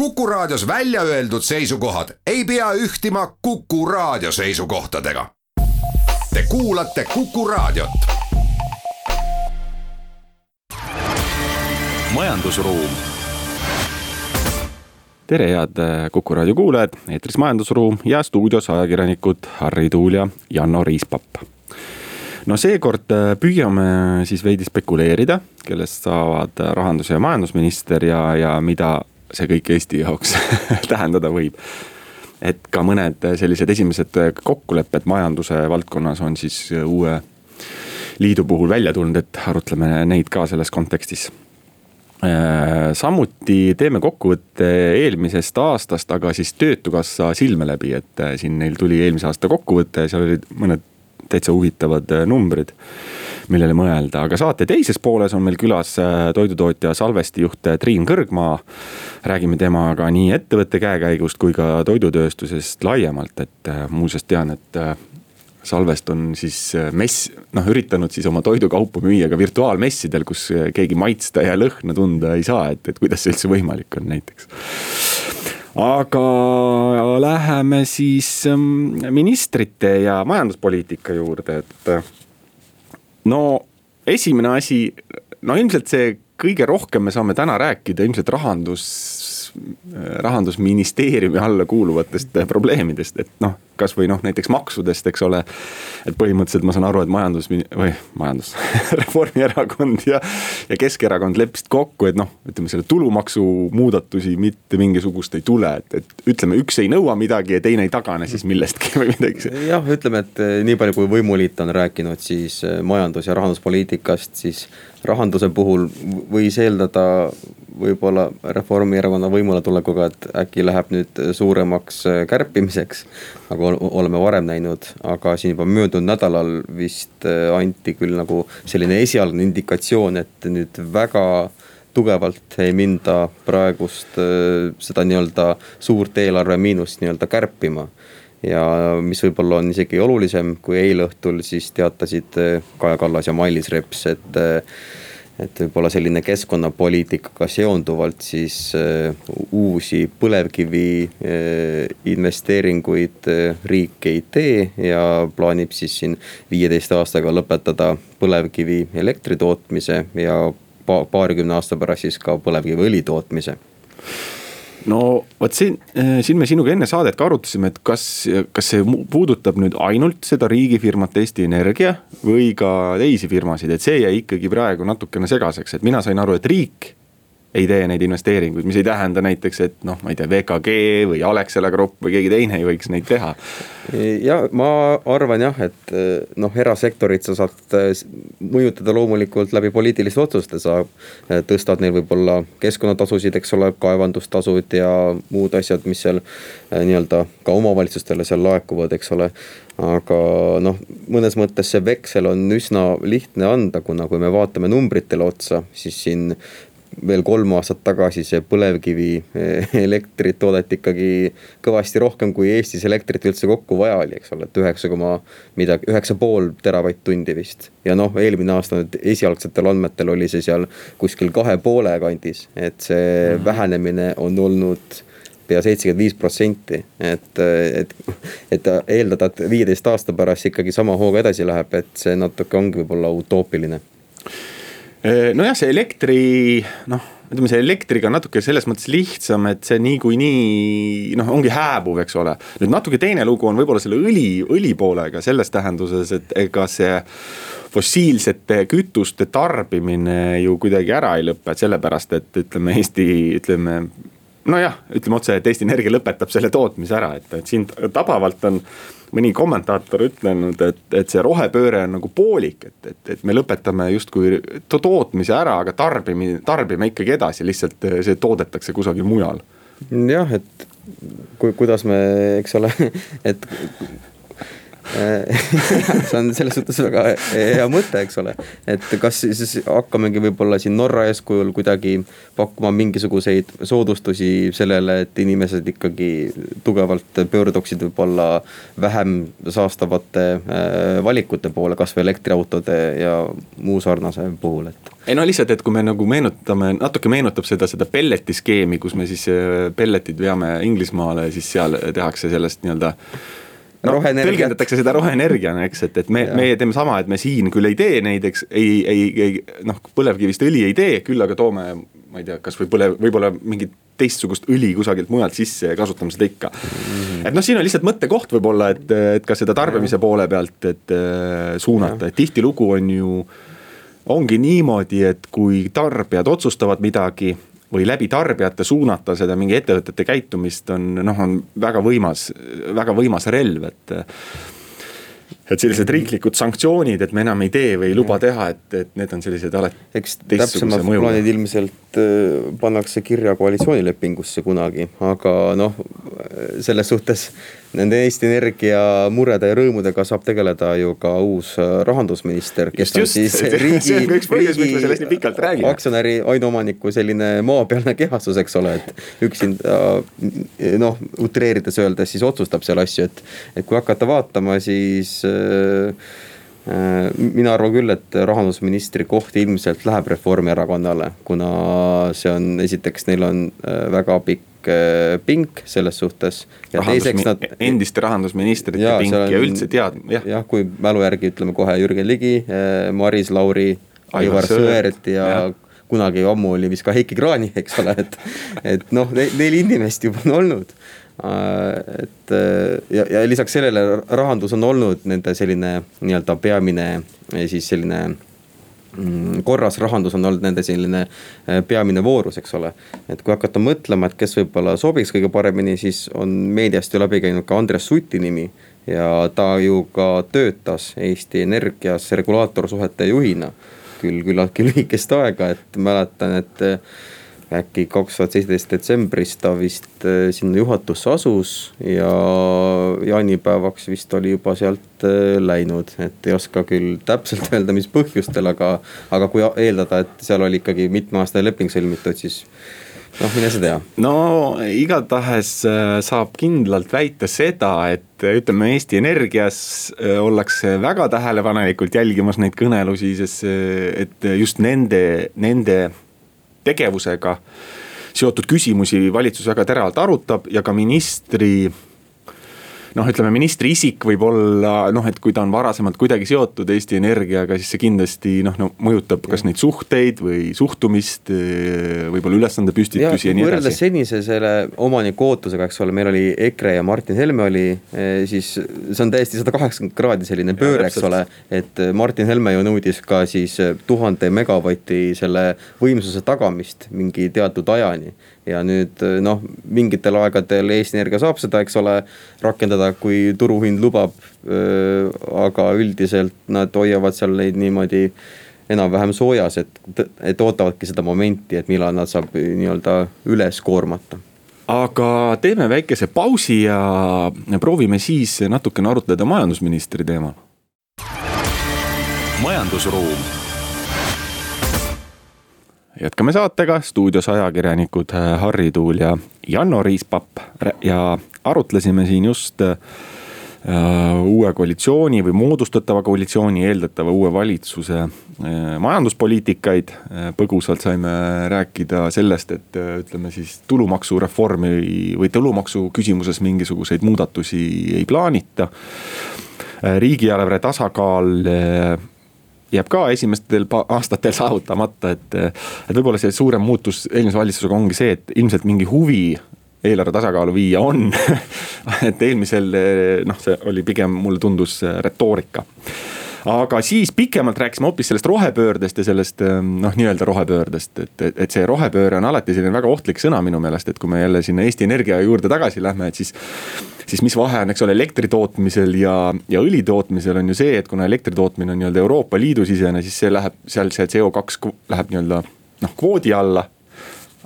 Kuku Raadios välja öeldud seisukohad ei pea ühtima Kuku Raadio seisukohtadega. Te kuulate Kuku Raadiot. majandusruum. tere, head Kuku Raadio kuulajad, eetris Majandusruum ja stuudios ajakirjanikud Harri Tuul ja Janno Riispapp no seekord püüame siis veidi spekuleerida, kellest saavad rahandus- ja majandusminister ja, ja mida see kõik Eesti jaoks tähendada võib. et ka mõned sellised esimesed kokkulepped majanduse valdkonnas on siis uue liidu puhul välja tulnud, et arutleme neid ka selles kontekstis äh, samuti teeme kokkuvõtte eelmisest aastast, aga siis töötukassa silme läbi, et äh, siin neil tuli eelmise aasta kokkuvõte, seal olid mõned täitsa huvitavad numbrid millele mõelda, aga saate teises pooles on meil külas äh, toidutootja Salvesti juht äh, Triin Kõrgmaa. räägime temaga nii ettevõtte käekäigust kui ka toidutööstusest laiemalt, et äh, muuseas tean, et Salvest on siis mess, noh üritanud siis oma toidukaupu müüa ka virtuaalmessidel, kus keegi maitsta ja lõhna tunda ei saa, et, et kuidas see üldse võimalik on näiteks aga läheme siis ähm, ministrite ja majanduspoliitika juurde, et no esimene asi, no ilmselt see kõige rohkem me saame täna rääkida ilmselt rahandus, rahandusministeeriumi alla kuuluvatest probleemidest, et noh kasvõi noh, näiteks maksudest, eks ole. et põhimõtteliselt ma saan aru, et majandus või majandus Reformierakond ja, ja Keskerakond leppisid kokku, et noh, ütleme selle tulumaksu muudatusi mitte mingisugust ei tule, et, et ütleme, üks ei nõua midagi ja teine ei tagane siis millestki või midagi. jah, ütleme, et eh, nii palju, kui võimuliit on rääkinud siis eh, majandus- ja rahanduspoliitikast, siis rahanduse puhul võis eeldada võib-olla Reformierakonna võimule tulekuga, et äkki läheb nüüd suuremaks äh, kärpimiseks. nagu oleme varem näinud, aga siin juba möödunud nädalal vist äh, anti küll nagu selline esialgne indikatsioon, et nüüd väga tugevalt ei minda praegust äh, seda nii-öelda suurt eelarve miinust nii-öelda kärpima ja mis võib-olla on isegi olulisem, kui eile õhtul siis teatasid Kaja Kallas ja Mailis Reps, et et võib-olla selline keskkonnapoliitikaga seonduvalt siis äh, uusi põlevkivi äh, investeeringuid äh, riik ei tee ja plaanib siis siin viieteist aastaga lõpetada põlevkivi elektri tootmise ja pa paarikümne aasta pärast siis ka põlevkiviõli tootmise no vot siin, eh, siin me sinuga enne saadet ka arutasime, et kas, kas see puudutab nüüd ainult seda riigifirmat Eesti Energia või ka teisi firmasid, et see jäi ikkagi praegu natukene segaseks, et mina sain aru, et riik ei tee neid investeeringuid, mis ei tähenda näiteks, et noh, ma ei tea, VKG või Alexela Grupp või keegi teine ei võiks neid teha. ja ma arvan jah, et noh, erasektorit sa saad äh, mõjutada loomulikult läbi poliitiliste otsuste, sa äh, tõstad neil võib-olla keskkonnatasusid, eks ole, kaevandustasud ja muud asjad, mis seal äh, nii-öelda ka omavalitsustele seal laekuvad, eks ole aga noh, mõnes mõttes see veksel on üsna lihtne anda, kuna kui me vaatame numbritele otsa, siis siin veel kolm aastat tagasi see põlevkivi eh, elektrit toodeti ikkagi kõvasti rohkem, kui Eestis elektrit üldse kokku vaja oli, eks ole, et üheksa koma midagi, üheksa pool teravatt-tundi vist. ja noh, eelmine aasta nüüd esialgsetel andmetel oli see seal kuskil kahe poole kandis, et see -hmm. vähenemine on olnud pea seitsekümmend viis protsenti, et, et, et eeldada, et viieteist aasta pärast ikkagi sama hooga edasi läheb, et see natuke ongi võib-olla utoopiline nojah, see elektri noh, ütleme see elektriga on natuke selles mõttes lihtsam, et see niikuinii noh, ongi hääbuv, eks ole. nüüd natuke teine lugu on võib-olla selle õli, õli poolega selles tähenduses, et ega see fossiilsete kütuste tarbimine ju kuidagi ära ei lõpe, et sellepärast, et ütleme Eesti, ütleme nojah, ütleme otse, et Eesti Energia lõpetab selle tootmise ära, et, et siin tabavalt on mõni kommentaator ütlenud, et, et see rohepööre on nagu poolik, et, et, et me lõpetame justkui to tootmise ära, aga tarbimine, tarbime ikkagi edasi, lihtsalt see toodetakse kusagil mujal. jah, et kui, kuidas me, eks ole, et see on selles suhtes väga hea mõte, eks ole. et kas siis hakkamegi võib-olla siin Norra eeskujul kuidagi pakkuma mingisuguseid soodustusi sellele, et inimesed ikkagi tugevalt pöörduksid võib-olla vähem saastavate äh, valikute poole, kasvõi elektriautode ja muu sarnase puhul, et. ei no lihtsalt, et kui me nagu meenutame, natuke meenutab seda, seda pelletiskeemi, kus me siis äh, pelletid veame Inglismaale siis seal tehakse sellest nii-öelda no, tõlgendatakse seda roheenergiana, eks, et, et me, meie teeme sama, et me siin küll ei tee neid, eks, ei, ei, ei noh, põlevkivist õli ei tee, küll aga toome, ma ei tea, kasvõi põlev, võib-olla mingit teistsugust õli kusagilt mujalt sisse ja kasutame seda ikka mm. -hmm. et noh, siin on lihtsalt mõttekoht võib-olla, et, et ka seda tarbimise poole pealt, et äh, suunata, et tihtilugu on ju. ongi niimoodi, et kui tarbijad otsustavad midagi või läbi tarbijate suunata seda mingi ettevõtete käitumist on noh, on väga võimas, väga võimas relv, et et sellised riiklikud sanktsioonid, et me enam ei tee või ei luba teha, et, et need on sellised alati. eks täpsemad plaanid ilmselt äh, pannakse kirja koalitsioonilepingusse kunagi, aga noh, selles suhtes nende Eesti Energia murede ja rõõmudega saab tegeleda ju ka uus äh, rahandusminister, kes just, on siis just, riigi, riigi aktsionäri ainuomaniku selline maapealne kehastus, eks ole, et üksinda noh, utreerides öeldes siis otsustab seal asju, et, et kui hakata vaatama, siis äh, äh mina arvan küll, et rahandusministri koht ilmselt läheb Reformierakonnale, kuna see on, esiteks neil on äh, väga pikk Äh, pink selles suhtes. ja teiseks nad. endiste rahandusministrite ja, pink on, ja üldse tead, jah. jah, kui mälu järgi ütleme kohe Jürgen Ligi, äh, Maris Lauri, Aivar Sõerd ja, ja kunagi ammu oli vist ka Heiki Kraani, eks ole, et, et noh, neil inimest juba on olnud. Äh, et ja, ja lisaks sellele rahandus on olnud nende selline nii-öelda peamine siis selline Mm, korras rahandus on olnud nende selline äh, peamine voorus, eks ole. et kui hakata mõtlema, et kes võib-olla sobiks kõige paremini, siis on meediast ju läbi käinud ka Andres Suti nimi. ja ta ju ka töötas Eesti Energias regulaatorsuhete juhina. küll küllaltki lühikest aega, et mäletan, et äkki kaks tuhat seitseteist detsembris ta vist äh, sinna juhatusse asus ja jaanipäevaks vist oli juba sealt äh, läinud, et ei oska küll täpselt öelda, mis põhjustel, aga, aga kui eeldada, et seal oli ikkagi mitmeaastane leping sõlmitud, siis noh, mine sa tea. no igatahes äh, saab kindlalt väita seda, et ütleme Eesti Energias ollakse väga tähelepanelikult jälgimas neid kõnelusi, sest et just nende, nende tegevusega seotud küsimusi valitsus väga teravalt arutab ja ka ministri noh, ütleme ministri isik võib olla noh, et kui ta on varasemalt kuidagi seotud Eesti Energiaga, siis see kindlasti noh no, mõjutab kas neid suhteid või suhtumist. võib-olla ülesandepüstitusi ja, ja nii edasi. võrreldes senise selle omaniku ootusega, eks ole, meil oli EKRE ja Martin Helme oli, eh, siis see on täiesti sada kaheksakümmend kraadi selline pööre, eks ole. et Martin Helme ju nõudis ka siis tuhande megavati selle võimsuse tagamist mingi teatud ajani ja nüüd noh, mingitel aegadel Eesti Energia saab seda, eks ole, rakendada, kui turuhind lubab. aga üldiselt nad hoiavad seal neid niimoodi enam-vähem soojas, et, et ootavadki seda momenti, et millal nad saab nii-öelda üles koormata aga teeme väikese pausi ja proovime siis natukene arutleda majandusministri teemal. majandusruum jätkame saatega, stuudios ajakirjanikud äh, Harri Tuul ja Janno Riispapp ja arutlesime siin just äh, uue koalitsiooni või moodustatava koalitsiooni, eeldatava uue valitsuse äh, majanduspoliitikaid. põgusalt saime rääkida sellest, et ütleme siis tulumaksureformi või tulumaksu küsimuses mingisuguseid muudatusi ei plaanita. riigieelarve tasakaal jääb ka esimestel aastatel saavutamata, et. et võib-olla see suurem muutus eelmise valitsusega ongi see, et ilmselt mingi huvi eelarve tasakaalu viia on et eelmisel noh, see oli pigem mulle tundus retoorika aga siis pikemalt rääkisime hoopis sellest rohepöördest ja sellest noh, nii-öelda rohepöördest, et, et, et see rohepööre on alati selline väga ohtlik sõna minu meelest, et kui me jälle sinna Eesti Energia juurde tagasi lähme, et siis siis mis vahe on, eks ole, elektri tootmisel ja, ja õli tootmisel on ju see, et kuna elektri tootmine on nii-öelda Euroopa Liidu sisene, siis see läheb seal see CO2 läheb nii-öelda noh, kvoodi alla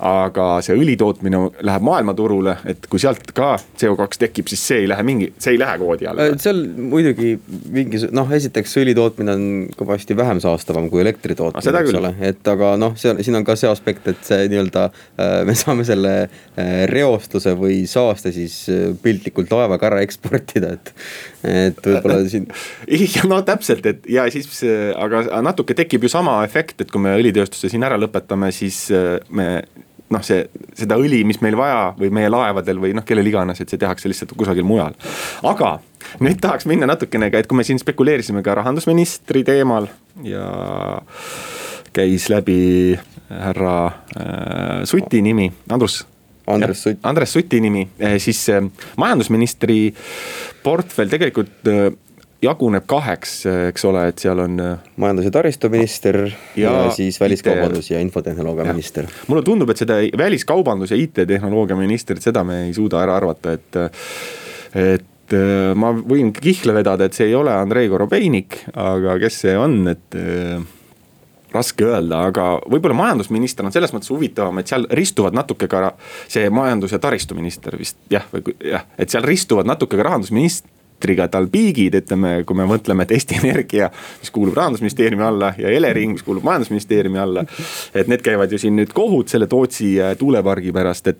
aga see õli tootmine läheb maailmaturule, et kui sealt ka CO2 tekib, siis see ei lähe mingi, see ei lähe kvoodi alla. Äh, seal muidugi mingi noh, esiteks õli tootmine on kõvasti vähem saastavam kui elektri tootmine, eks ole, et aga noh, seal siin on ka see aspekt, et see nii-öelda äh, me saame selle äh, reostuse või saaste siis piltlikult laevaga ära eksportida, et et võib-olla siin. no täpselt, et ja siis, aga natuke tekib ju sama efekt, et kui me õlitööstuse siin ära lõpetame, siis me noh, see, seda õli, mis meil vaja või meie laevadel või noh, kellel iganes, et see tehakse lihtsalt kusagil mujal. aga nüüd tahaks minna natukene ka, et kui me siin spekuleerisime ka rahandusministri teemal ja käis läbi härra äh, Suti nimi, Andrus Andres Sutt. Andres Suti nimi, eh, siis äh, majandusministri portfell tegelikult äh, jaguneb kaheks, eks ole, et seal on. Äh, majandus- ja taristuminister ja, ja siis väliskaubandus ja infotehnoloogia minister. mulle tundub, et seda väliskaubandus ja IT-tehnoloogia ministrit, seda me ei suuda ära arvata, et, et äh, ma võin kihla vedada, et see ei ole Andrei Korobeinik, aga kes see on, et äh, raske öelda, aga võib-olla majandusminister on selles mõttes huvitavam, et seal ristuvad natuke ka see majandus- ja taristuminister vist jah, või jah, et seal ristuvad natuke ka rahandusminister elektriga tal piigid, ütleme, kui me mõtleme, et Eesti Energia, mis kuulub rahandusministeeriumi alla ja Elering, mis kuulub majandusministeeriumi alla. et need käivad ju siin nüüd kohut selle Tootsi äh, tuulepargi pärast, et.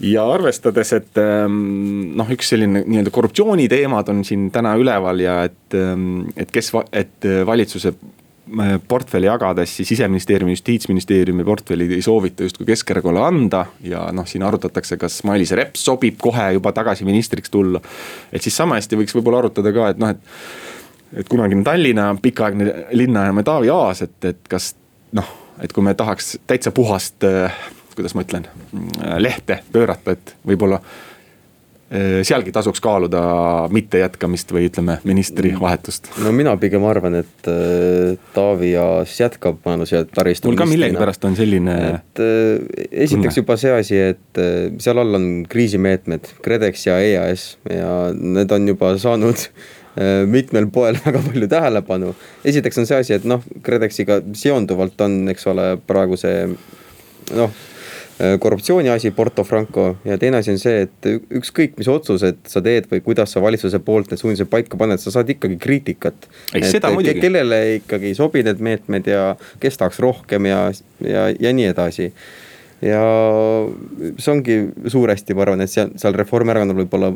ja arvestades, et ähm, noh, üks selline nii-öelda korruptsiooniteemad on siin täna üleval ja et, ähm, et kes, et valitsuse Äh, portfelli jagades, siis siseministeeriumi, justiitsministeeriumi portfellid ei soovita justkui Keskerakonnale anda. ja noh, siin arutatakse, kas Mailis Reps sobib kohe juba tagasi ministriks tulla. et siis sama hästi võiks võib-olla arutada ka, et noh, et. et kunagine Tallinna pikaaegne linnaema Taavi Aas, et, et kas noh, et kui me tahaks täitsa puhast, äh, kuidas ma ütlen, äh, lehte pöörata, et võib-olla Äh, sealgi tasuks kaaluda mittejätkamist või ütleme, ministri mm. vahetust. no mina pigem arvan, et äh, Taavi Aas jätkab majandus- ja taristu. mul ka millegipärast on selline. et äh, esiteks juba see asi, et seal all on kriisimeetmed, KredEx ja EAS ja need on juba saanud mitmel poel väga palju tähelepanu. esiteks on see asi, et noh, KredExiga seonduvalt on, eks ole, praegu see noh Äh, korruptsiooni asi, Porto Franco ja teine asi on see, et ükskõik, mis otsused sa teed või kuidas sa valitsuse poolt need suunised paika paned, sa saad ikkagi kriitikat. kellele ikkagi ei sobi need meetmed ja kes tahaks rohkem ja, ja, ja nii edasi ja see ongi suuresti, ma arvan, et seal, seal Reformierakonnal võib olla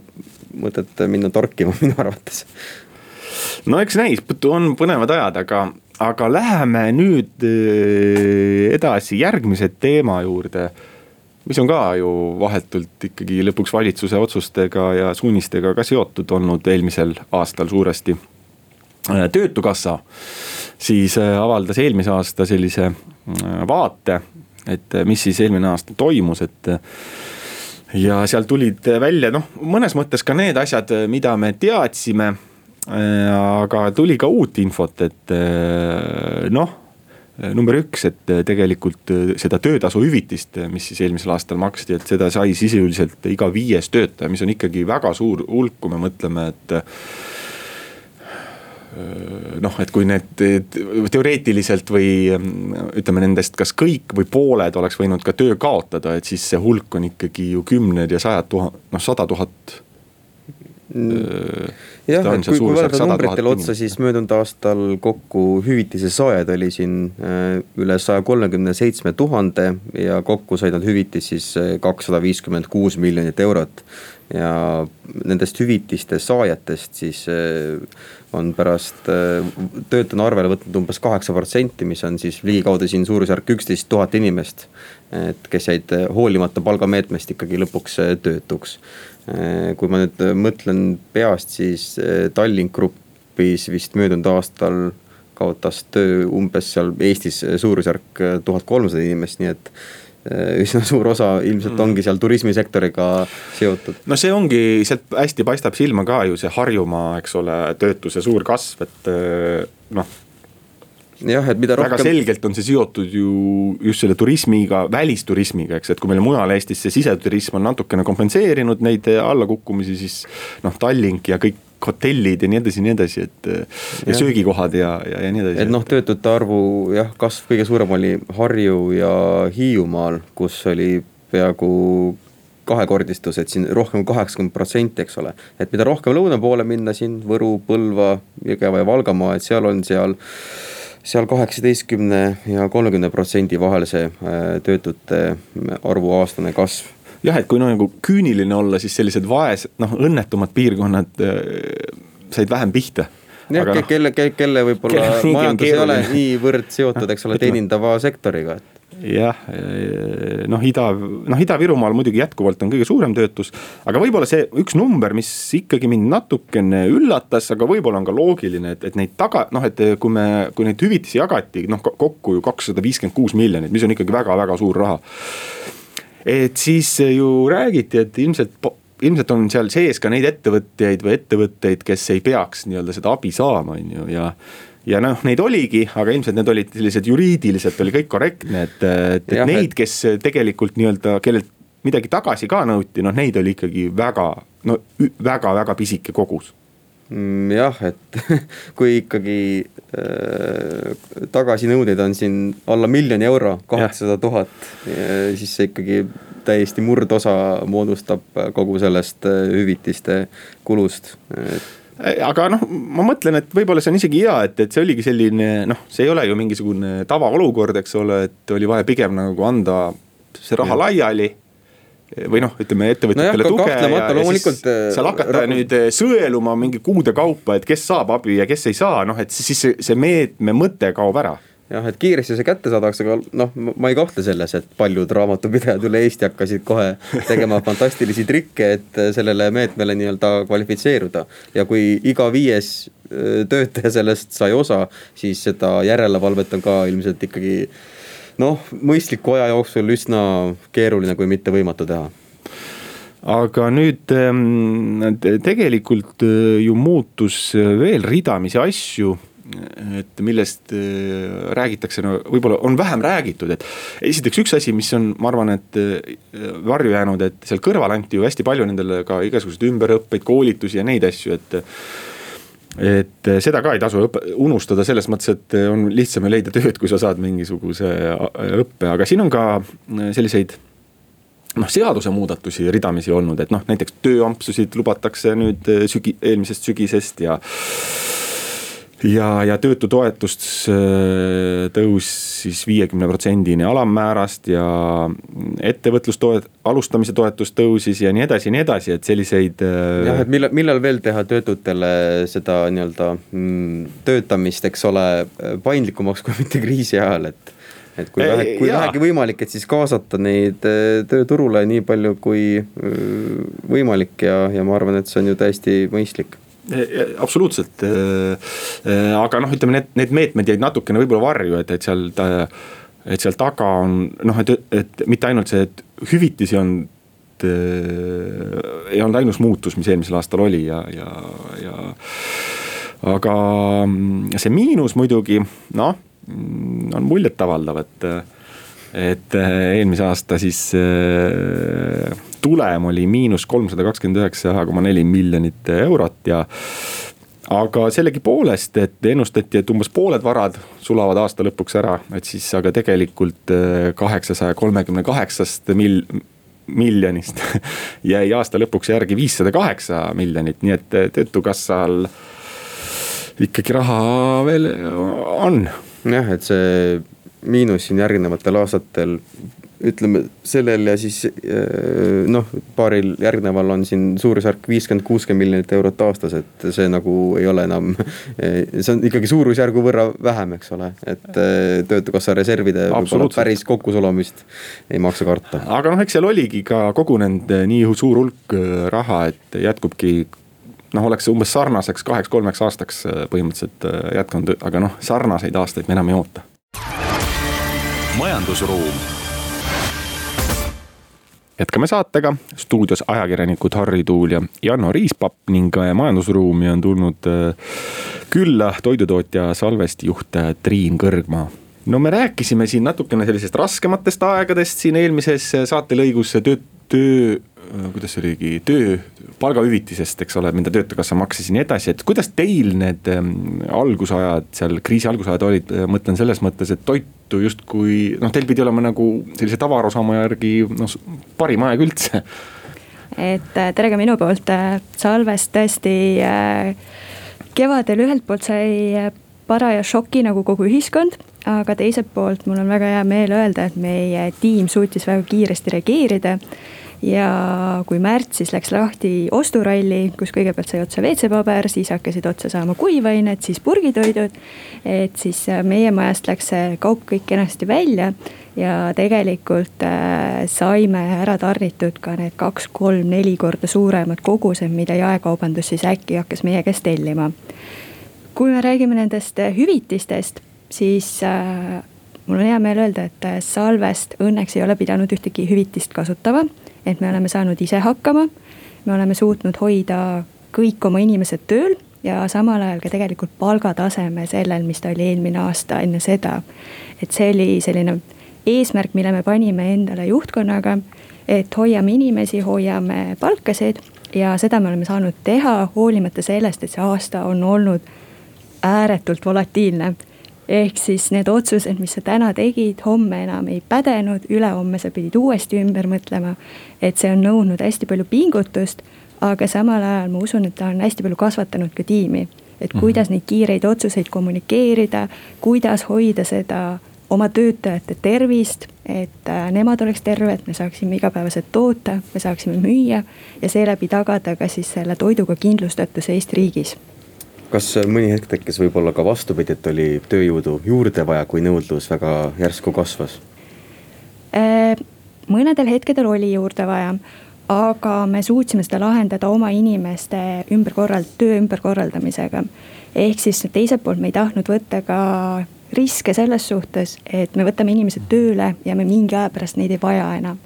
mõtet minna torkima minu arvates. no eks näis, on põnevad ajad, aga, aga läheme nüüd äh, edasi järgmise teema juurde mis on ka ju vahetult ikkagi lõpuks valitsuse otsustega ja suunistega ka seotud olnud eelmisel aastal suuresti. Äh, töötukassa siis äh, avaldas eelmise aasta sellise vaate, et mis siis eelmine aasta toimus, et ja seal tulid välja noh, mõnes mõttes ka need asjad, mida me teadsime. Aga tuli ka uut infot, et noh Äh, number üks, et äh, tegelikult äh, seda töötasu hüvitist, mis siis eelmisel aastal maksti, et seda sai sisuliselt iga viies töötaja, mis on ikkagi väga suur hulk, kui me mõtleme, et noh, et kui need teoreetiliselt või ütleme nendest, kas kõik või pooled oleks võinud ka töö kaotada, et siis see hulk on ikkagi ju kümned ja sajad tuhat, noh sada tuhat. Jah, et kui, kui vaadata numbritele otsa, siis möödunud aastal kokku hüvitise saajaid oli siin äh, üle saja kolmekümne seitsme tuhande ja kokku said nad hüvitist siis äh, kakssada viiskümmend kuus miljonit eurot. ja nendest hüvitiste saajatest siis äh, on pärast töötuna arvele võtnud umbes kaheksa protsenti, mis on siis ligikaudu siin suurusjärk üksteist tuhat inimest. et kes jäid hoolimata palgameetmest ikkagi lõpuks töötuks Äh, kui ma nüüd äh, mõtlen peast, siis äh, Tallink Grupis vist möödunud aastal kaotas töö umbes seal Eestis suurusjärk tuhat kolmsada inimest, nii et üsna suur osa ilmselt mm. ongi seal turismisektoriga seotud. no see ongi, sealt hästi paistab silma ka ju see Harjumaa, eks ole, töötuse suur kasv, et noh jah, et mida rohkem. väga selgelt on see seotud ju just selle turismiga, välisturismiga, eks, et kui meil mujal Eestis see siseturism on natukene kompenseerinud neid allakukkumisi, siis noh, Tallink ja kõik hotellid ja nii edasi ja nii edasi, et. ja Jah. söögikohad ja, ja, ja nii edasi. et noh, töötute arvu jah, kasv kõige suurem oli Harju ja Hiiumaal, kus oli peaaegu kahekordistus, et siin rohkem kaheksakümmend protsenti, eks ole. et mida rohkem lõuna poole minna siin Võru, Põlva, Jõgeva ja Valgamaa, et seal on seal seal kaheksateistkümne ja kolmekümne protsendi vahel see äh, töötute arvu aastane kasv jah, et kui no nagu küüniline olla, siis sellised vaesed, noh õnnetumad piirkonnad äh, said vähem pihta. jah, noh, kelle, kelle, kelle võib-olla Kelle on majandus ei ole niivõrd seotud, eks ole, teenindava sektoriga, et jah, noh, Ida, noh Ida-Virumaal muidugi jätkuvalt on kõige suurem töötus. aga võib-olla see üks number, mis ikkagi mind natukene üllatas, aga võib-olla on ka loogiline, et, et neid taga, noh, et kui me, kui neid hüvitisi jagati, noh kokku ju kakssada viiskümmend kuus miljonit, mis on ikkagi väga-väga suur raha. Et siis ju räägiti, et ilmselt ilmselt on seal sees ka neid ettevõtjaid või ettevõtteid, kes ei peaks nii-öelda seda abi saama, on ju, ja ja noh, neid oligi, aga ilmselt need olid sellised juriidiliselt oli kõik korrektne, et, et, et neid, kes tegelikult nii-öelda, kellelt midagi tagasi ka nõuti, noh neid oli ikkagi väga, no väga-väga pisike kogus. Mm, jah, et kui ikkagi äh, tagasinõudeid on siin alla miljoni euro, kaheksasada tuhat, siis see ikkagi täiesti murdosa moodustab kogu sellest äh, hüvitiste kulust. aga noh, ma mõtlen, et võib-olla see on isegi hea, et, et see oligi selline noh, see ei ole ju mingisugune tavaolukord, eks ole, et oli vaja pigem nagu anda see raha Jah. laiali või noh, ütleme ettevõtjatele Nojah, tuge ja, ja siis loomulikult, äh, seal hakata nüüd äh, sõeluma mingi kuude kaupa, et kes saab abi ja kes ei saa, noh et siis see, see meetme mõte kaob ära jah, et kiiresti see kätte saadakse, aga noh, ma ei kahtle selles, et paljud raamatupidajad üle Eesti hakkasid kohe tegema fantastilisi trikke, et sellele meetmele nii-öelda kvalifitseeruda. ja kui iga viies öö, töötaja sellest sai osa, siis seda järelevalvet on ka ilmselt ikkagi noh, mõistliku aja jooksul üsna keeruline, kui mitte võimatu teha. Aga nüüd te- tegelikult äh, ju muutus veel ridamisi asju et millest äh, räägitakse, no võib-olla on vähem räägitud, et esiteks üks asi, mis on, ma arvan, et äh, varju jäänud, et seal kõrval anti ju hästi palju nendele ka igasuguseid ümberõppeid, koolitusi ja neid asju, et et seda ka ei tasu unustada selles mõttes, et on lihtsam ju leida tööd, kui sa saad mingisuguse õppe, aga siin on ka selliseid noh, seadusemuudatusi ridamisi olnud, et noh, näiteks tööampsusid lubatakse nüüd sügi, eelmisest sügisest ja ja, ja töötutoetust äh, tõus siis viiekümne protsendini alammäärast ja ettevõtlustoet-, alustamise toetus tõusis ja nii edasi ja nii edasi, et selliseid. äh, jah, et millal, millal veel teha töötutele seda nii-öelda mm, töötamist, eks ole, paindlikumaks kui mitte kriisi ajal, et et kui vähe, kui vähegi võimalik, et siis kaasata neid äh, tööturule nii palju kui äh, võimalik ja, ja ma arvan, et see on ju täiesti mõistlik absoluutselt, aga noh, ütleme need, need meetmed jäid natukene võib-olla varju, et, et seal, et seal taga on noh, et, et mitte ainult see, et hüvitisi on ei olnud ainus muutus, mis eelmisel aastal oli ja, ja, ja. aga see miinus muidugi noh, on muljetavaldav, et, et eelmise aasta siis tulem oli miinus kolmsada kakskümmend üheksa koma neli miljonit eurot ja aga sellegipoolest, et ennustati, et umbes pooled varad sulavad aasta lõpuks ära, et siis aga tegelikult kaheksasaja kolmekümne kaheksast mil-, miljonist jäi aasta lõpuks järgi viissada kaheksa miljonit, nii et töötukassal ikkagi raha veel on. jah, et see miinus siin järgnevatel aastatel ütleme sellel ja siis noh, paaril järgneval on siin suurusjärk viiskümmend, kuuskümmend miljonit eurot aastas, et see nagu ei ole enam. see on ikkagi suurusjärgu võrra vähem, eks ole, et töötukassa reservide päris kokkusulumist ei maksa karta. aga noh, eks seal oligi ka kogunenud nii suur hulk raha, et jätkubki noh, oleks umbes sarnaseks kaheks-kolmeks aastaks põhimõtteliselt jätkunud, aga noh, sarnaseid aastaid me enam ei oota. majandusruum jätkame saatega, stuudios ajakirjanikud Harri Tuul ja Janno Riispapp ning majandusruumi on tulnud külla toidutootja Salvesti juht Triin Kõrgmaa. no me rääkisime siin natukene sellisest raskematest aegadest siin eelmises saatelõigus töö, töö, kuidas see oligi, töö, palgahüvitisest, eks ole, mida Töötukassa maksis ja nii edasi, et kuidas teil need ähm, algusajad seal, kriisi algusajad olid, mõtlen selles mõttes, et toitu justkui noh, teil pidi olema nagu sellise tavaarusaama järgi noh, parim aeg üldse. et äh, tere ka minu poolt, äh, Salves tõesti äh, kevadel ühelt poolt sai paraja šoki nagu kogu ühiskond, aga teiselt poolt mul on väga hea meel öelda, et meie tiim suutis väga kiiresti reageerida ja kui märtsis läks lahti osturalli, kus kõigepealt sai otsa WC-paber, siis hakkasid otsa saama kuivained, siis purgitoidud. et siis meie majast läks see kaup kõik kenasti välja ja tegelikult äh, saime ära tarnitud ka need kaks-kolm-neli korda suuremad kogused, mida jaekaubandus siis äkki hakkas meie käest tellima. kui me räägime nendest hüvitistest, siis äh, mul on hea meel öelda, et Salvest õnneks ei ole pidanud ühtegi hüvitist kasutama et me oleme saanud ise hakkama. me oleme suutnud hoida kõik oma inimesed tööl ja samal ajal ka tegelikult palgataseme sellel, mis ta oli eelmine aasta enne seda. et see oli selline eesmärk, mille me panime endale juhtkonnaga, et hoiame inimesi, hoiame palkasid ja seda me oleme saanud teha, hoolimata sellest, et see aasta on olnud ääretult volatiilne ehk siis need otsused, mis sa täna tegid, homme enam ei pädenud, ülehomme sa pidid uuesti ümber mõtlema. et see on nõudnud hästi palju pingutust, aga samal ajal ma usun, et ta on hästi palju kasvatanud ka tiimi. et mhm. kuidas neid kiireid otsuseid kommunikeerida, kuidas hoida seda oma töötajate tervist, et äh, nemad oleks terved, me saaksime igapäevaselt toota, me saaksime müüa ja seeläbi tagada ka siis selle toiduga kindlustatuse Eesti riigis kas mõni hetk tekkis võib-olla ka vastupidi, et oli tööjõudu juurde vaja, kui nõudlus väga järsku kasvas? Äh, mõnedel hetkedel oli juurde vaja, aga me suutsime seda lahendada oma inimeste ümberkorrald-, töö ümberkorraldamisega. ehk siis teiselt poolt me ei tahtnud võtta ka riske selles suhtes, et me võtame inimesed tööle ja me mingi aja pärast neid ei vaja enam.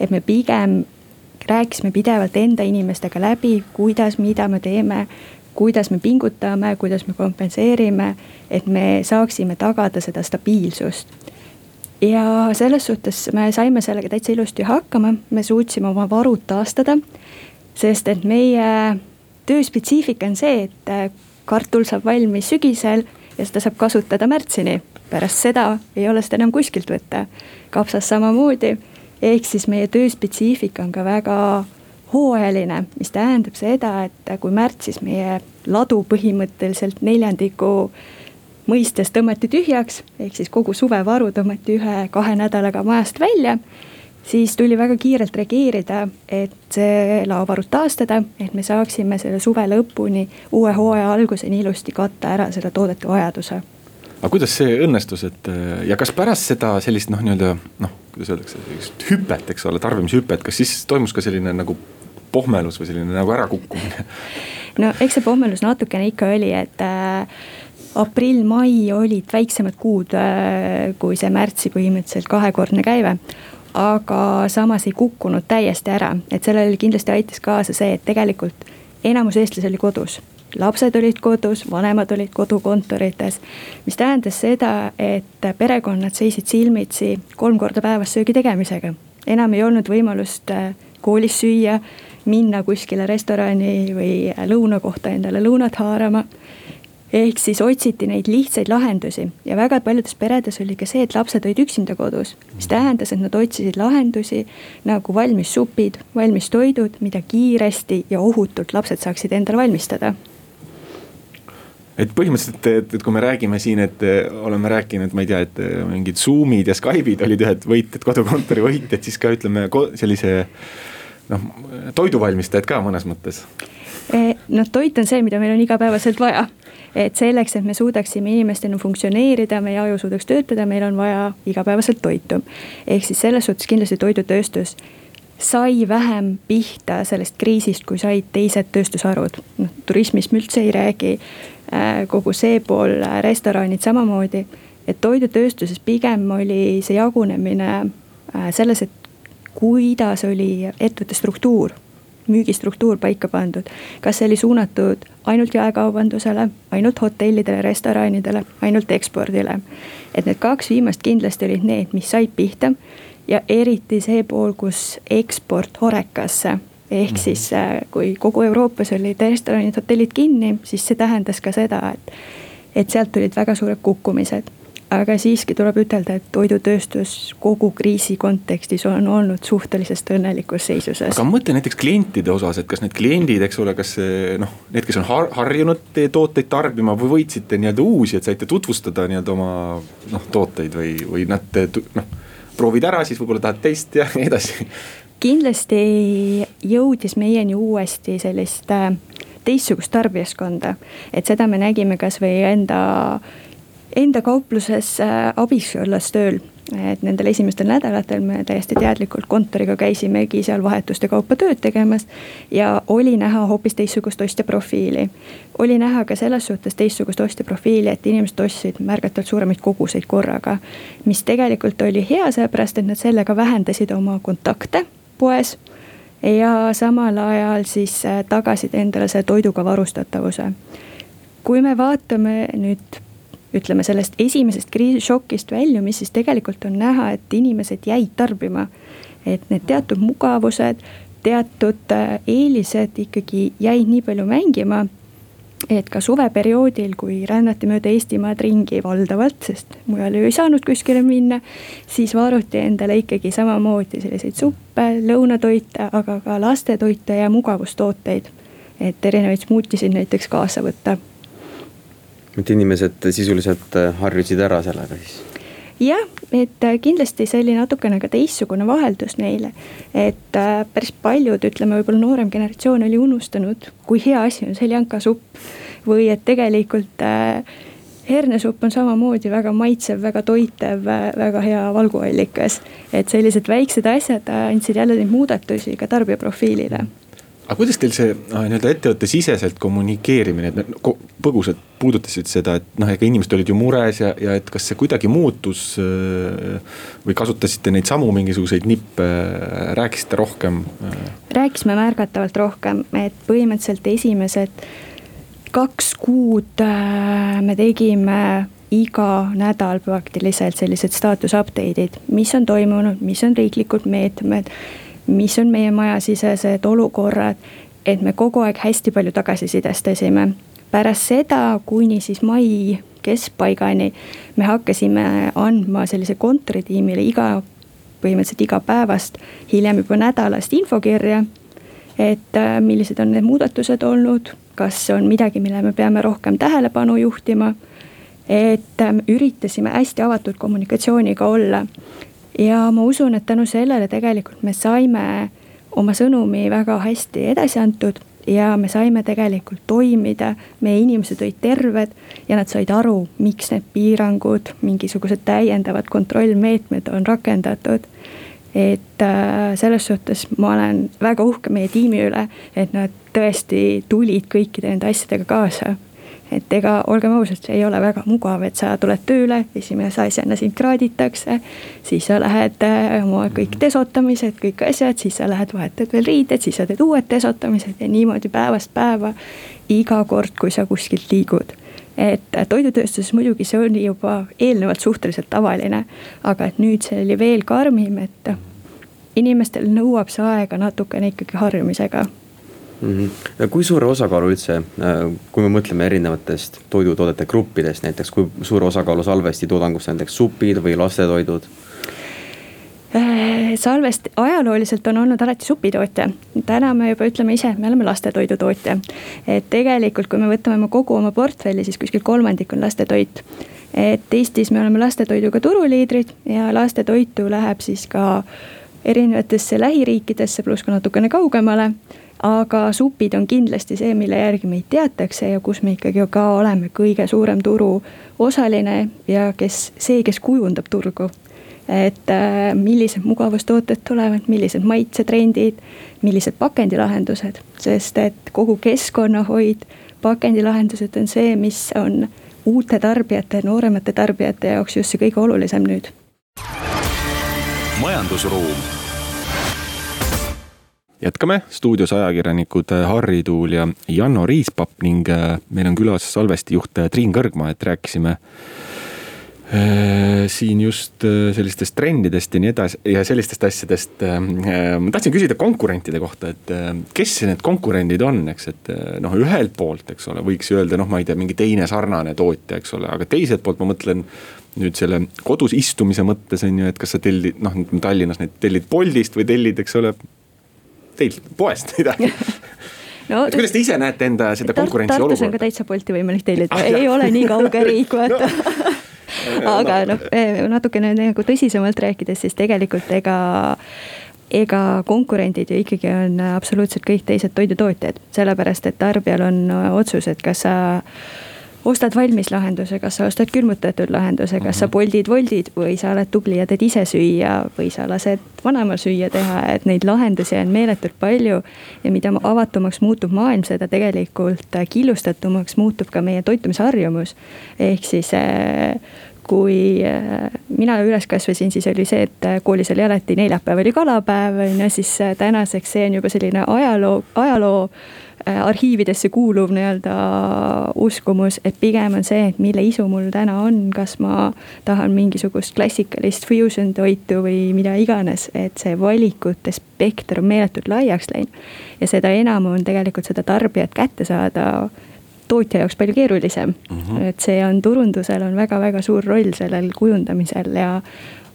et me pigem rääkisime pidevalt enda inimestega läbi, kuidas, mida me teeme, kuidas me pingutame, kuidas me kompenseerime, et me saaksime tagada seda stabiilsust. ja selles suhtes me saime sellega täitsa ilusti hakkama, me suutsime oma varud taastada. sest et meie töö spetsiifika on see, et kartul saab valmis sügisel ja seda saab kasutada märtsini. pärast seda ei ole seda enam kuskilt võtta. kapsas samamoodi, ehk siis meie töö spetsiifika on ka väga hooajaline, mis tähendab seda, et kui märtsis meie ladu põhimõtteliselt neljandiku mõistes tõmmati tühjaks, ehk siis kogu suvevaru tõmmati ühe-kahe nädalaga majast välja siis tuli väga kiirelt reageerida, et see laovarud taastada, et me saaksime selle suve lõpuni, uue hooaja alguseni ilusti katta ära selle toodete vajaduse. aga kuidas see õnnestus, et ja kas pärast seda sellist noh, nii-öelda noh, kuidas öeldakse, sellist hüpet, eks ole, tarbimishüpet, kas siis toimus ka selline nagu pohmelus või selline nagu ärakukkumine? no eks see pohmelus natukene ikka oli, et äh, aprill-mai olid väiksemad kuud äh, kui see märtsi põhimõtteliselt kahekordne käive aga samas ei kukkunud täiesti ära, et sellele kindlasti aitas kaasa see, et tegelikult enamus eestlasi oli kodus. lapsed olid kodus, vanemad olid kodukontorites, mis tähendas seda, et perekonnad seisid silmitsi kolm korda päevas söögi tegemisega. enam ei olnud võimalust äh, koolis süüa, minna kuskile restorani või lõunakohta endale lõunat haarama. ehk siis otsiti neid lihtsaid lahendusi ja väga paljudes peredes oli ka see, et lapsed olid üksinda kodus. mis tähendas, et nad otsisid lahendusi nagu valmis supid, valmis toidud, mida kiiresti ja ohutult lapsed saaksid endale valmistada et põhimõtteliselt, et, et kui me räägime siin, et oleme rääkinud, ma ei tea, et mingid Zoom'id ja Skype'id olid ühed võitjad, kodukontori võitjad, siis ka ütleme sellise noh, toiduvalmistajad ka mõnes mõttes. noh, toit on see, mida meil on igapäevaselt vaja. et selleks, et me suudaksime inimestena funktsioneerida, meie aju suudaks töötada, meil on vaja igapäevaselt toitu. ehk siis selles suhtes kindlasti toidutööstus sai vähem pihta sellest kriisist, kui said teised tööstusharud. noh, turismist me üldse ei räägi, äh, kogu see pool, äh, restoranid samamoodi. et toidutööstuses pigem oli see jagunemine selles, et kuidas oli ettevõtte struktuur, müügistruktuur paika pandud. kas see oli suunatud ainult jaekaubandusele, ainult hotellidele, restoranidele, ainult ekspordile. et need kaks viimast kindlasti olid need, mis said pihta ja eriti see pool, kus eksport Horekasse ehk -hmm. siis kui kogu Euroopas olid restoranid, hotellid kinni, siis see tähendas ka seda, et, et sealt tulid väga suured kukkumised aga siiski tuleb ütelda, et toidutööstus kogu kriisi kontekstis on olnud suhteliselt õnnelikus seisuses. aga mõtle näiteks klientide osas, et kas need kliendid, eks ole, kas noh, need, kes on har harjunud teie tooteid tarbima või võitsite nii-öelda uusi, et saite tutvustada nii-öelda oma noh, tooteid või, või nad noh, proovid ära, siis võib-olla tahad teist ja nii edasi. kindlasti jõudis meieni uuesti sellist äh, teistsugust tarbijaskonda, et seda me nägime kasvõi enda enda kaupluses äh, abiks olles tööl, et nendel esimestel nädalatel me täiesti teadlikult kontoriga käisimegi seal vahetuste kaupa tööd tegemas. ja oli näha hoopis teistsugust ostja profiili. oli näha ka selles suhtes teistsugust ostja profiili, et inimesed ostsid märgatavalt suuremaid koguseid korraga. mis tegelikult oli hea, sellepärast et nad sellega vähendasid oma kontakte poes ja samal ajal siis äh, tagasid endale selle toiduga varustatavuse. kui me vaatame nüüd ütleme sellest esimesest kriisišokist väljumist, siis tegelikult on näha, et inimesed jäid tarbima. et need teatud mugavused, teatud äh, eelised ikkagi jäid nii palju mängima et ka suveperioodil, kui rännati mööda Eestimaad ringi valdavalt, sest mujal ju ei saanud kuskile minna. siis varuti endale ikkagi samamoodi selliseid suppe, lõunatoite, aga ka lastetoite ja mugavustooteid. et erinevaid smuutisid näiteks kaasa võtta et inimesed sisuliselt äh, harjusid ära sellega siis? jah, et äh, kindlasti see oli natukene ka teistsugune vaheldus neile. et äh, päris paljud, ütleme võib-olla noorem generatsioon oli unustanud, kui hea asi on seljankasupp. või et tegelikult hernesupp on samamoodi väga maitsev, väga toitev, väga hea valguallikas. et sellised väiksed asjad andsid jälle neid muudatusi ka tarbijaprofiilile aga kuidas teil see noh, nii-öelda ettevõtte siseselt kommunikeerimine, et põgusalt puudutasid seda, et noh, ega inimesed olid ju mures ja, ja et kas see kuidagi muutus. Äh, või kasutasite neid samu mingisuguseid nippe, rääkisite rohkem? rääkisime märgatavalt rohkem, et põhimõtteliselt esimesed kaks kuud äh, me tegime iga nädal praktiliselt sellised staatus update'id, mis on toimunud, mis on riiklikud meetmed mis on meie majasisesed olukorrad, et me kogu aeg hästi palju tagasisidestasime. pärast seda, kuni siis mai keskpaigani me hakkasime andma sellise kontoritiimile iga, põhimõtteliselt igapäevast, hiljem juba nädalast infokirja. et äh, millised on need muudatused olnud, kas on midagi, mille me peame rohkem tähelepanu juhtima. et ähm, üritasime hästi avatud kommunikatsiooniga olla ja ma usun, et tänu sellele tegelikult me saime oma sõnumi väga hästi edasi antud ja me saime tegelikult toimida, meie inimesed olid terved ja nad said aru, miks need piirangud, mingisugused täiendavad kontrollmeetmed on rakendatud. et äh, selles suhtes ma olen väga uhke meie tiimi üle, et nad tõesti tulid kõikide nende asjadega kaasa et ega olgem ausad, see ei ole väga mugav, et sa tuled tööle, esimese asjana sind kraaditakse. siis sa lähed äh, oma kõik desotamised, kõik asjad, siis sa lähed vahetad veel riided, siis sa teed uued desotamised ja niimoodi päevast päeva. iga kord, kui sa kuskilt liigud et toidutööstuses muidugi see oli juba eelnevalt suhteliselt tavaline, aga et nüüd see oli veel karmim, et inimestel nõuab see aega natukene ikkagi harjumisega mm. -hmm. kui suure osakaalu üldse, äh, kui me mõtleme erinevatest toidutoodete gruppidest näiteks, kui suure osakaalu salvesti toodangust näiteks supid või lastetoidud? Äh, salvest ajalooliselt on olnud alati supitootja, täna me juba ütleme ise, me oleme lastetoidutootja. et tegelikult, kui me võtame kogu oma portfelli, siis kuskil kolmandik on lastetoit. et Eestis me oleme lastetoiduga turuliidrid ja lastetoitu läheb siis ka erinevatesse lähiriikidesse, pluss ka natukene kaugemale aga supid on kindlasti see, mille järgi meid teatakse ja kus me ikkagi ka oleme kõige suurem turuosaline ja kes, see, kes kujundab turgu. et äh, millised mugavustooted tulevad, millised maitsetrendid, millised pakendilahendused, sest et kogu keskkonnahoid, pakendilahendused on see, mis on uute tarbijate, nooremate tarbijate jaoks just see kõige olulisem nüüd. majandusruum jätkame, stuudios ajakirjanikud äh, Harri Tuul ja Janno Riispapp ning äh, meil on külas salvestijuht äh, Triin Kõrgmaa, et rääkisime siin just sellistest trendidest ja nii edasi ja sellistest asjadest. Ma tahtsin küsida konkurentide kohta, et kes need konkurendid on, eks, et noh, ühelt poolt, eks ole, võiks öelda, noh, ma ei tea, mingi teine sarnane tootja, eks ole, aga teiselt poolt ma mõtlen nüüd selle kodus istumise mõttes on ju, et kas sa tellid, noh Tallinnas neid tellid Boltist või tellid, eks ole, teilt poest midagi no, et kuidas te ise näete enda seda konkurentsi olukorda? Tartus on ka täitsa Bolti võimalik tellida ah,, ei ole nii kauge riik, vaata. No. Aga noh, eh, natukene nagu tõsisemalt rääkides, siis tegelikult ega ega konkurendid ju ikkagi on absoluutselt kõik teised toidutootjad, sellepärast et tarbijal on otsus, et kas sa ostad valmis lahenduse, kas sa ostad külmutatud lahenduse, kas sa Boltid, mhm. Woldid või sa oled tubli ja teed ise süüa või sa lased vanemal süüa teha, et neid lahendusi on meeletult palju. ja mida avatumaks muutub maailm, seda tegelikult killustatumaks muutub ka meie toitumisharjumus. ehk siis äh, kui äh, mina üles kasvasin, siis oli see, et äh, koolis oli alati neljapäev oli kalapäev on ju, siis tänaseks see on juba selline ajaloo, ajaloo arhiividesse kuuluv nii-öelda uskumus, et pigem on see, et mille isu mul täna on, kas ma tahan mingisugust klassikalist fusion toitu või mida iganes, et see valikute spekter on meeletult laiaks läinud. ja seda enam on tegelikult seda tarbijat kätte saada tootja jaoks palju keerulisem mm. -hmm. et see on turundusel on väga-väga suur roll sellel kujundamisel ja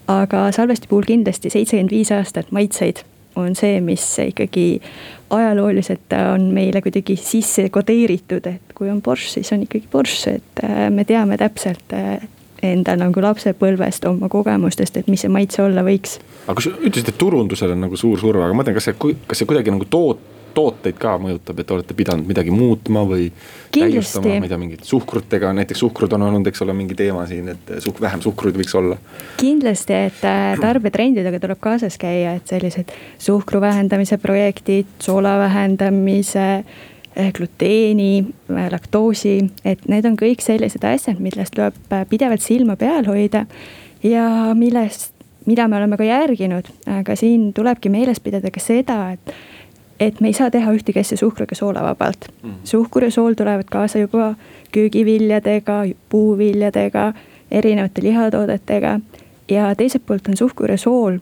aga salvesti puhul kindlasti seitsekümmend viis aastat maitseid on see, mis ikkagi ajalooliselt on meile kuidagi sisse kodeeritud, et kui on Porsche, siis on ikkagi Porsche, et äh, me teame täpselt äh, enda nagu lapsepõlvest oma kogemustest, et mis see maitse olla võiks. aga kui sa ütlesid, et turundusel on nagu suur surve, aga ma mõtlen, kas see, kas see kuidagi nagu toot-, tooteid ka mõjutab, et olete pidanud midagi muutma või täiustama, ma ei tea, mingit suhkrutega, näiteks suhkrut on olnud, eks ole, mingi teema siin, et suh-, vähem suhkruid võiks olla. kindlasti, et äh, tarbetrendidega tuleb kaasas käia, et sellised suhkru vähendamise projektid, soola vähendamise äh, gluteeni, äh, laktoosi, et need on kõik sellised asjad, millest tuleb pidevalt silma peal hoida ja millest, mida me oleme ka järginud, aga siin tulebki meeles pidada ka seda, et et me ei saa teha ühtegi asja suhkruga soolavabalt mm. -hmm. suhkur ja sool tulevad kaasa juba köögiviljadega, puuviljadega, erinevate lihatoodetega. ja teiselt poolt on suhkur ja sool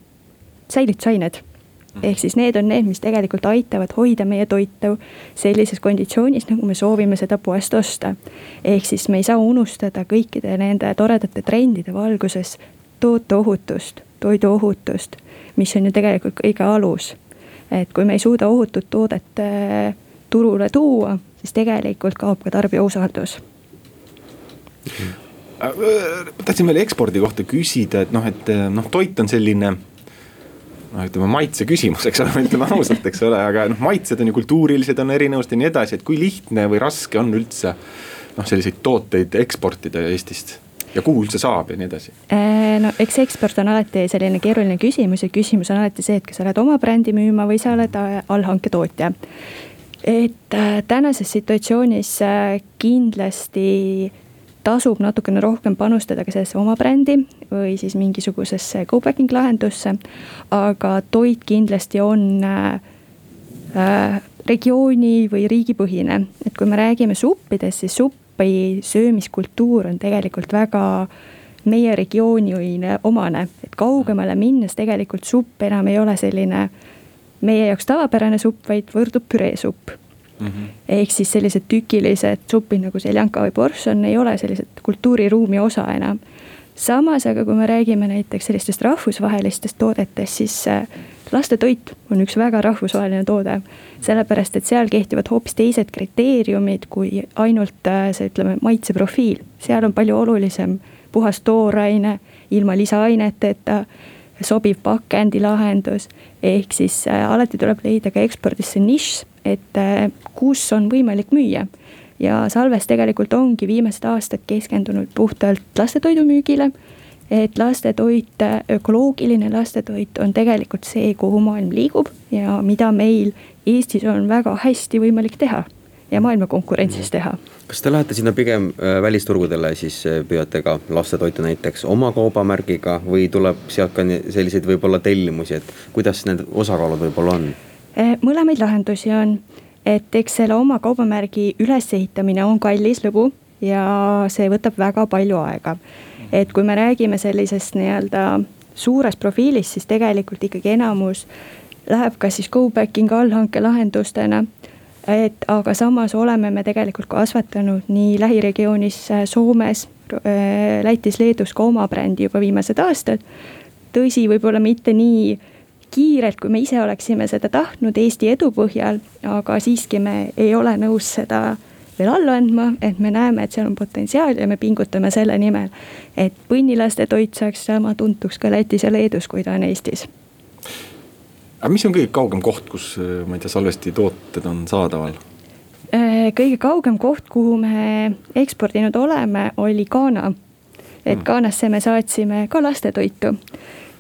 säilitusained mm. -hmm. ehk siis need on need, mis tegelikult aitavad hoida meie toitu sellises konditsioonis, nagu me soovime seda poest osta. ehk siis me ei saa unustada kõikide nende toredate trendide valguses tooteohutust, toiduohutust, mis on ju tegelikult kõige alus et kui me ei suuda ohutut toodet äh, turule tuua, siis tegelikult kaob ka tarbija usaldus ma tahtsin veel ekspordi kohta küsida, et noh, et äh, noh, toit on selline noh, ütleme maitse küsimus, eks ole, ütleme ausalt, eks ole, aga noh, maitsed on ju kultuurilised, on erinevused ja nii edasi, et kui lihtne või raske on üldse noh, selliseid tooteid eksportida Eestist ja kuhu üldse saab ja nii edasi? Äh, no eks eksport on alati selline keeruline küsimus ja küsimus on alati see, et kas sa oled oma brändi müüma või sa oled äh, allhanketootja. et äh, tänases situatsioonis kindlasti tasub natukene rohkem panustada ka sellesse oma brändi või siis mingisugusesse go-packing lahendusse. aga toit kindlasti on äh, regiooni või riigipõhine, et kui me räägime suppidest, siis supp Euroopa söömiskultuur on tegelikult väga meie regioonile omane, et kaugemale minnes tegelikult supp enam ei ole selline meie jaoks tavapärane supp, vaid võrdub püreesupp mm. -hmm. ehk siis sellised tükilised supid nagu seljanka või poršon ei ole sellised kultuuriruumi osa enam. Samas aga, kui me räägime näiteks sellistest rahvusvahelistest toodetest, siis äh, lastetoit on üks väga rahvusvaheline toode. sellepärast, et seal kehtivad hoopis teised kriteeriumid kui ainult äh, see, ütleme, maitseprofiil. seal on palju olulisem puhas tooraine, ilma lisaaineteta, sobiv pakendilahendus. ehk siis äh, alati tuleb leida ka ekspordis see nišš, et äh, kus on võimalik müüa ja Salves tegelikult ongi viimased aastad keskendunud puhtalt lastetoidumüügile et lastetoit, ökoloogiline lastetoit on tegelikult see, kuhu maailm liigub ja mida meil Eestis on väga hästi võimalik teha ja maailma konkurentsis teha. kas te lähete sinna pigem äh, välisturgudele, siis äh, püüate ka lastetoitu näiteks oma kaubamärgiga või tuleb sealt ka selliseid võib-olla tellimusi, et kuidas need osakaalud võib-olla on? Äh, mõlemaid lahendusi on, et eks selle oma kaubamärgi ülesehitamine on kallis lõbu ja see võtab väga palju aega et kui me räägime sellisest nii-öelda suurest profiilist, siis tegelikult ikkagi enamus läheb kas siis go-backing allhanke lahendustena et aga samas oleme me tegelikult kasvatanud nii lähiregioonis äh, Soomes, äh, Lätis, Leedus ka oma brändi juba viimased aastad. tõsi, võib-olla mitte nii kiirelt, kui me ise oleksime seda tahtnud Eesti edu põhjal, aga siiski me ei ole nõus seda veel alla andma, et me näeme, et seal on potentsiaali ja me pingutame selle nimel, et põnnilaste toit saaks sama tuntuks ka Lätis ja Leedus, kui ta on Eestis aga mis on kõige kaugem koht, kus ma ei tea, salvestitooted on saadaval? Äh, kõige kaugem koht, kuhu me ekspordinud oleme, oli Ghana. et mm. Ghanasse me saatsime ka lastetoitu.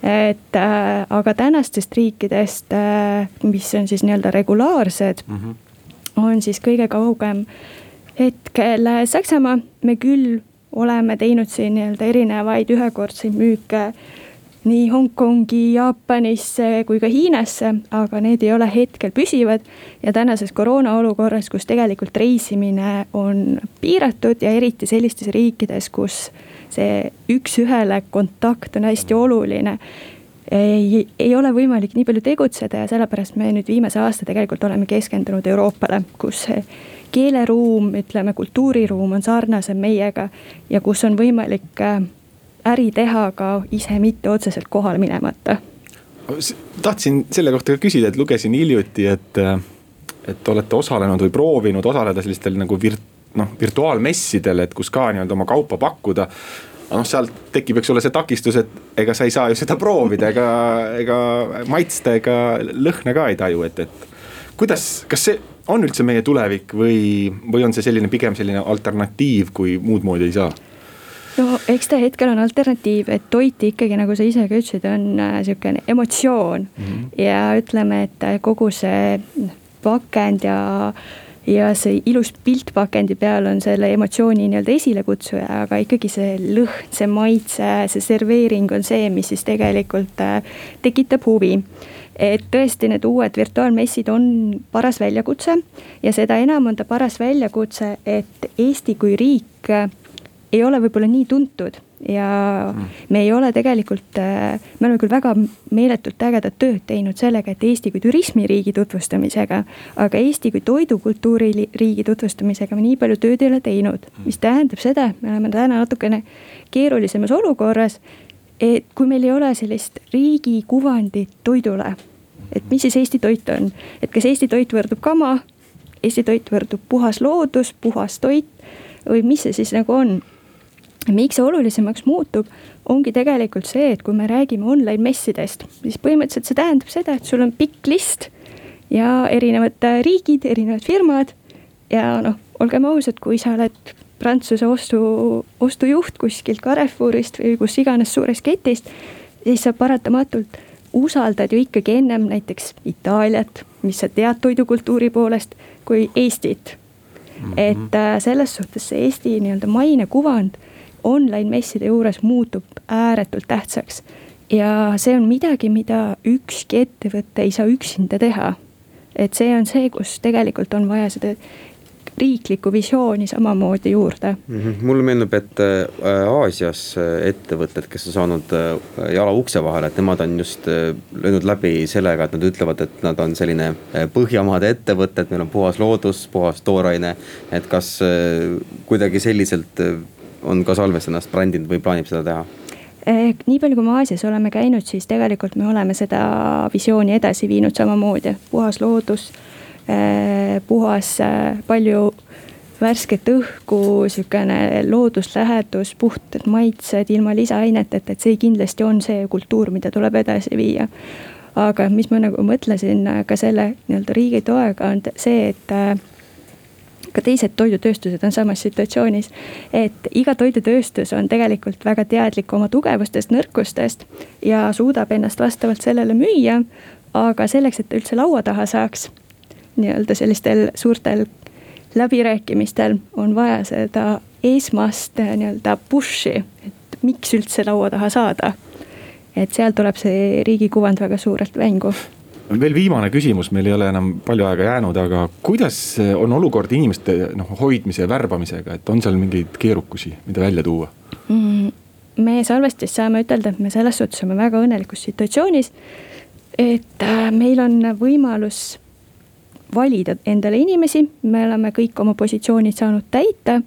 Et äh, aga tänastest riikidest äh,, mis on siis nii-öelda regulaarsed mm, -hmm. on siis kõige kaugem hetkel Saksamaa. me küll oleme teinud siin nii-öelda erinevaid ühekordseid müüke nii Hongkongi, Jaapanisse kui ka Hiinasse, aga need ei ole hetkel püsivad. ja tänases koroona olukorras, kus tegelikult reisimine on piiratud ja eriti sellistes riikides, kus see üks-ühele kontakt on hästi oluline ei, ei ole võimalik nii palju tegutseda ja sellepärast me nüüd viimase aasta tegelikult oleme keskendunud Euroopale, kus keeleruum, ütleme kultuuriruum on sarnasem meiega ja kus on võimalik äh, äri teha ka ise mitte otseselt kohale minemata. tahtsin selle kohta ka küsida, et lugesin hiljuti, et, et olete osalenud või proovinud osaleda sellistel nagu virt-, noh virtuaalmessidel, et kus ka nii-öelda oma kaupa pakkuda aga noh, sealt tekib, eks ole, see takistus, et ega sa ei saa ju seda proovida ega, ega maitsta ega lõhna ka ei taju, et, et. kuidas, kas see on üldse meie tulevik või, või on see selline pigem selline alternatiiv, kui muud moodi ei saa? No eks ta hetkel on alternatiiv, et toit ikkagi, nagu sa ise ka ütlesid, on äh, sihukene emotsioon mm. -hmm. ja ütleme, et äh, kogu see pakend ja, ja see ilus pilt pakendi peal on selle emotsiooni nii-öelda esilekutsuja, aga ikkagi see lõhn, see maitse, see serveering on see, mis siis tegelikult äh, tekitab huvi et tõesti, need uued virtuaalmessid on paras väljakutse ja seda enam on ta paras väljakutse, et Eesti kui riik ei ole võib-olla nii tuntud ja mm. me ei ole tegelikult, äh, me oleme küll väga meeletult ägedat tööd teinud sellega, et Eesti kui turismiriigi tutvustamisega. aga Eesti kui toidukultuuri riigi tutvustamisega me nii palju tööd ei ole teinud, mm. mis tähendab seda, et me oleme täna natukene keerulisemas olukorras. et kui meil ei ole sellist riigi kuvandit toidule, et mis siis Eesti toit on, et kas Eesti toit võrdub kama, Eesti toit võrdub puhas loodus, puhas toit või mis see siis nagu on miks see olulisemaks muutub, ongi tegelikult see, et kui me räägime online messidest, siis põhimõtteliselt see tähendab seda, et sul on pikk list ja erinevad äh, riigid, erinevad firmad. ja noh, olgem ausad, kui sa oled Prantsuse ostu, ostujuht kuskilt Carrefourist või kus iganes suurest ketist, siis sa paratamatult usaldad ju ikkagi ennem näiteks Itaaliat, mis sa tead toidukultuuri poolest, kui Eestit. -hmm. et äh, selles suhtes see Eesti nii-öelda mainekuvand online messide juures muutub ääretult tähtsaks. ja see on midagi, mida ükski ettevõte ei saa üksinda teha. et see on see, kus tegelikult on vaja seda riiklikku visiooni samamoodi juurde mm. -hmm. mulle meenub, et äh, Aasias äh, ettevõtted, kes on saanud äh, jala ukse vahele, et nemad on just löönud läbi sellega, et nad ütlevad, et nad on selline Põhjamaade ettevõte, et meil on puhas loodus, puhas tooraine. et kas kuidagi selliselt on ka Salves ennast brändinud või plaanib seda teha? Eh, nii palju, kui me Aasias oleme käinud, siis tegelikult me oleme seda visiooni edasi viinud samamoodi, puhas loodus, eh, puhas, eh, palju värsket õhku, sihukene looduslähedus, puhtad maitsed ilma lisaaineteta, et see kindlasti on see kultuur, mida tuleb edasi viia. aga mis ma nagu mõtlesin ka selle nii-öelda riigi toega on see, et ka teised toidutööstused on samas situatsioonis. et iga toidutööstus on tegelikult väga teadlik oma tugevustest, nõrkustest ja suudab ennast vastavalt sellele müüa. aga selleks, et ta üldse laua taha saaks, nii-öelda sellistel suurtel läbirääkimistel on vaja seda esmast nii-öelda push'i, et miks üldse laua taha saada. et seal tuleb see riigi kuvand väga suurelt mängu veel viimane küsimus, meil ei ole enam palju aega jäänud, aga kuidas on olukord inimeste noh hoidmise ja värbamisega, et on seal mingeid keerukusi, mida välja tuua mm,? me Salvestis saame ütelda, et me selles suhtes oleme väga õnnelikus situatsioonis. et äh, meil on võimalus valida endale inimesi, me oleme kõik oma positsioonid saanud täita.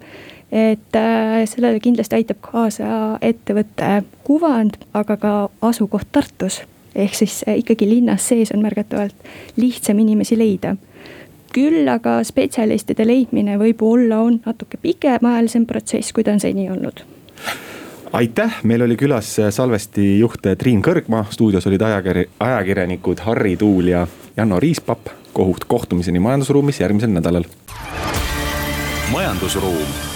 et äh, sellele kindlasti aitab kaasa ettevõtte kuvand, aga ka asukoht Tartus. Ehk siis äh, ikkagi linnas sees on märgatavalt lihtsam inimesi leida. Küll aga spetsialistide leidmine võib-olla on natuke pikemaajalisem protsess, kui ta on seni olnud. Aitäh, meil oli külas Salvesti juht Triin Kõrgmaa, stuudios olid ajakiri, ajakirjanikud Harri Tuul ja Janno Riispapp. kohtumiseni majandusruumis järgmisel nädalal. majandusruum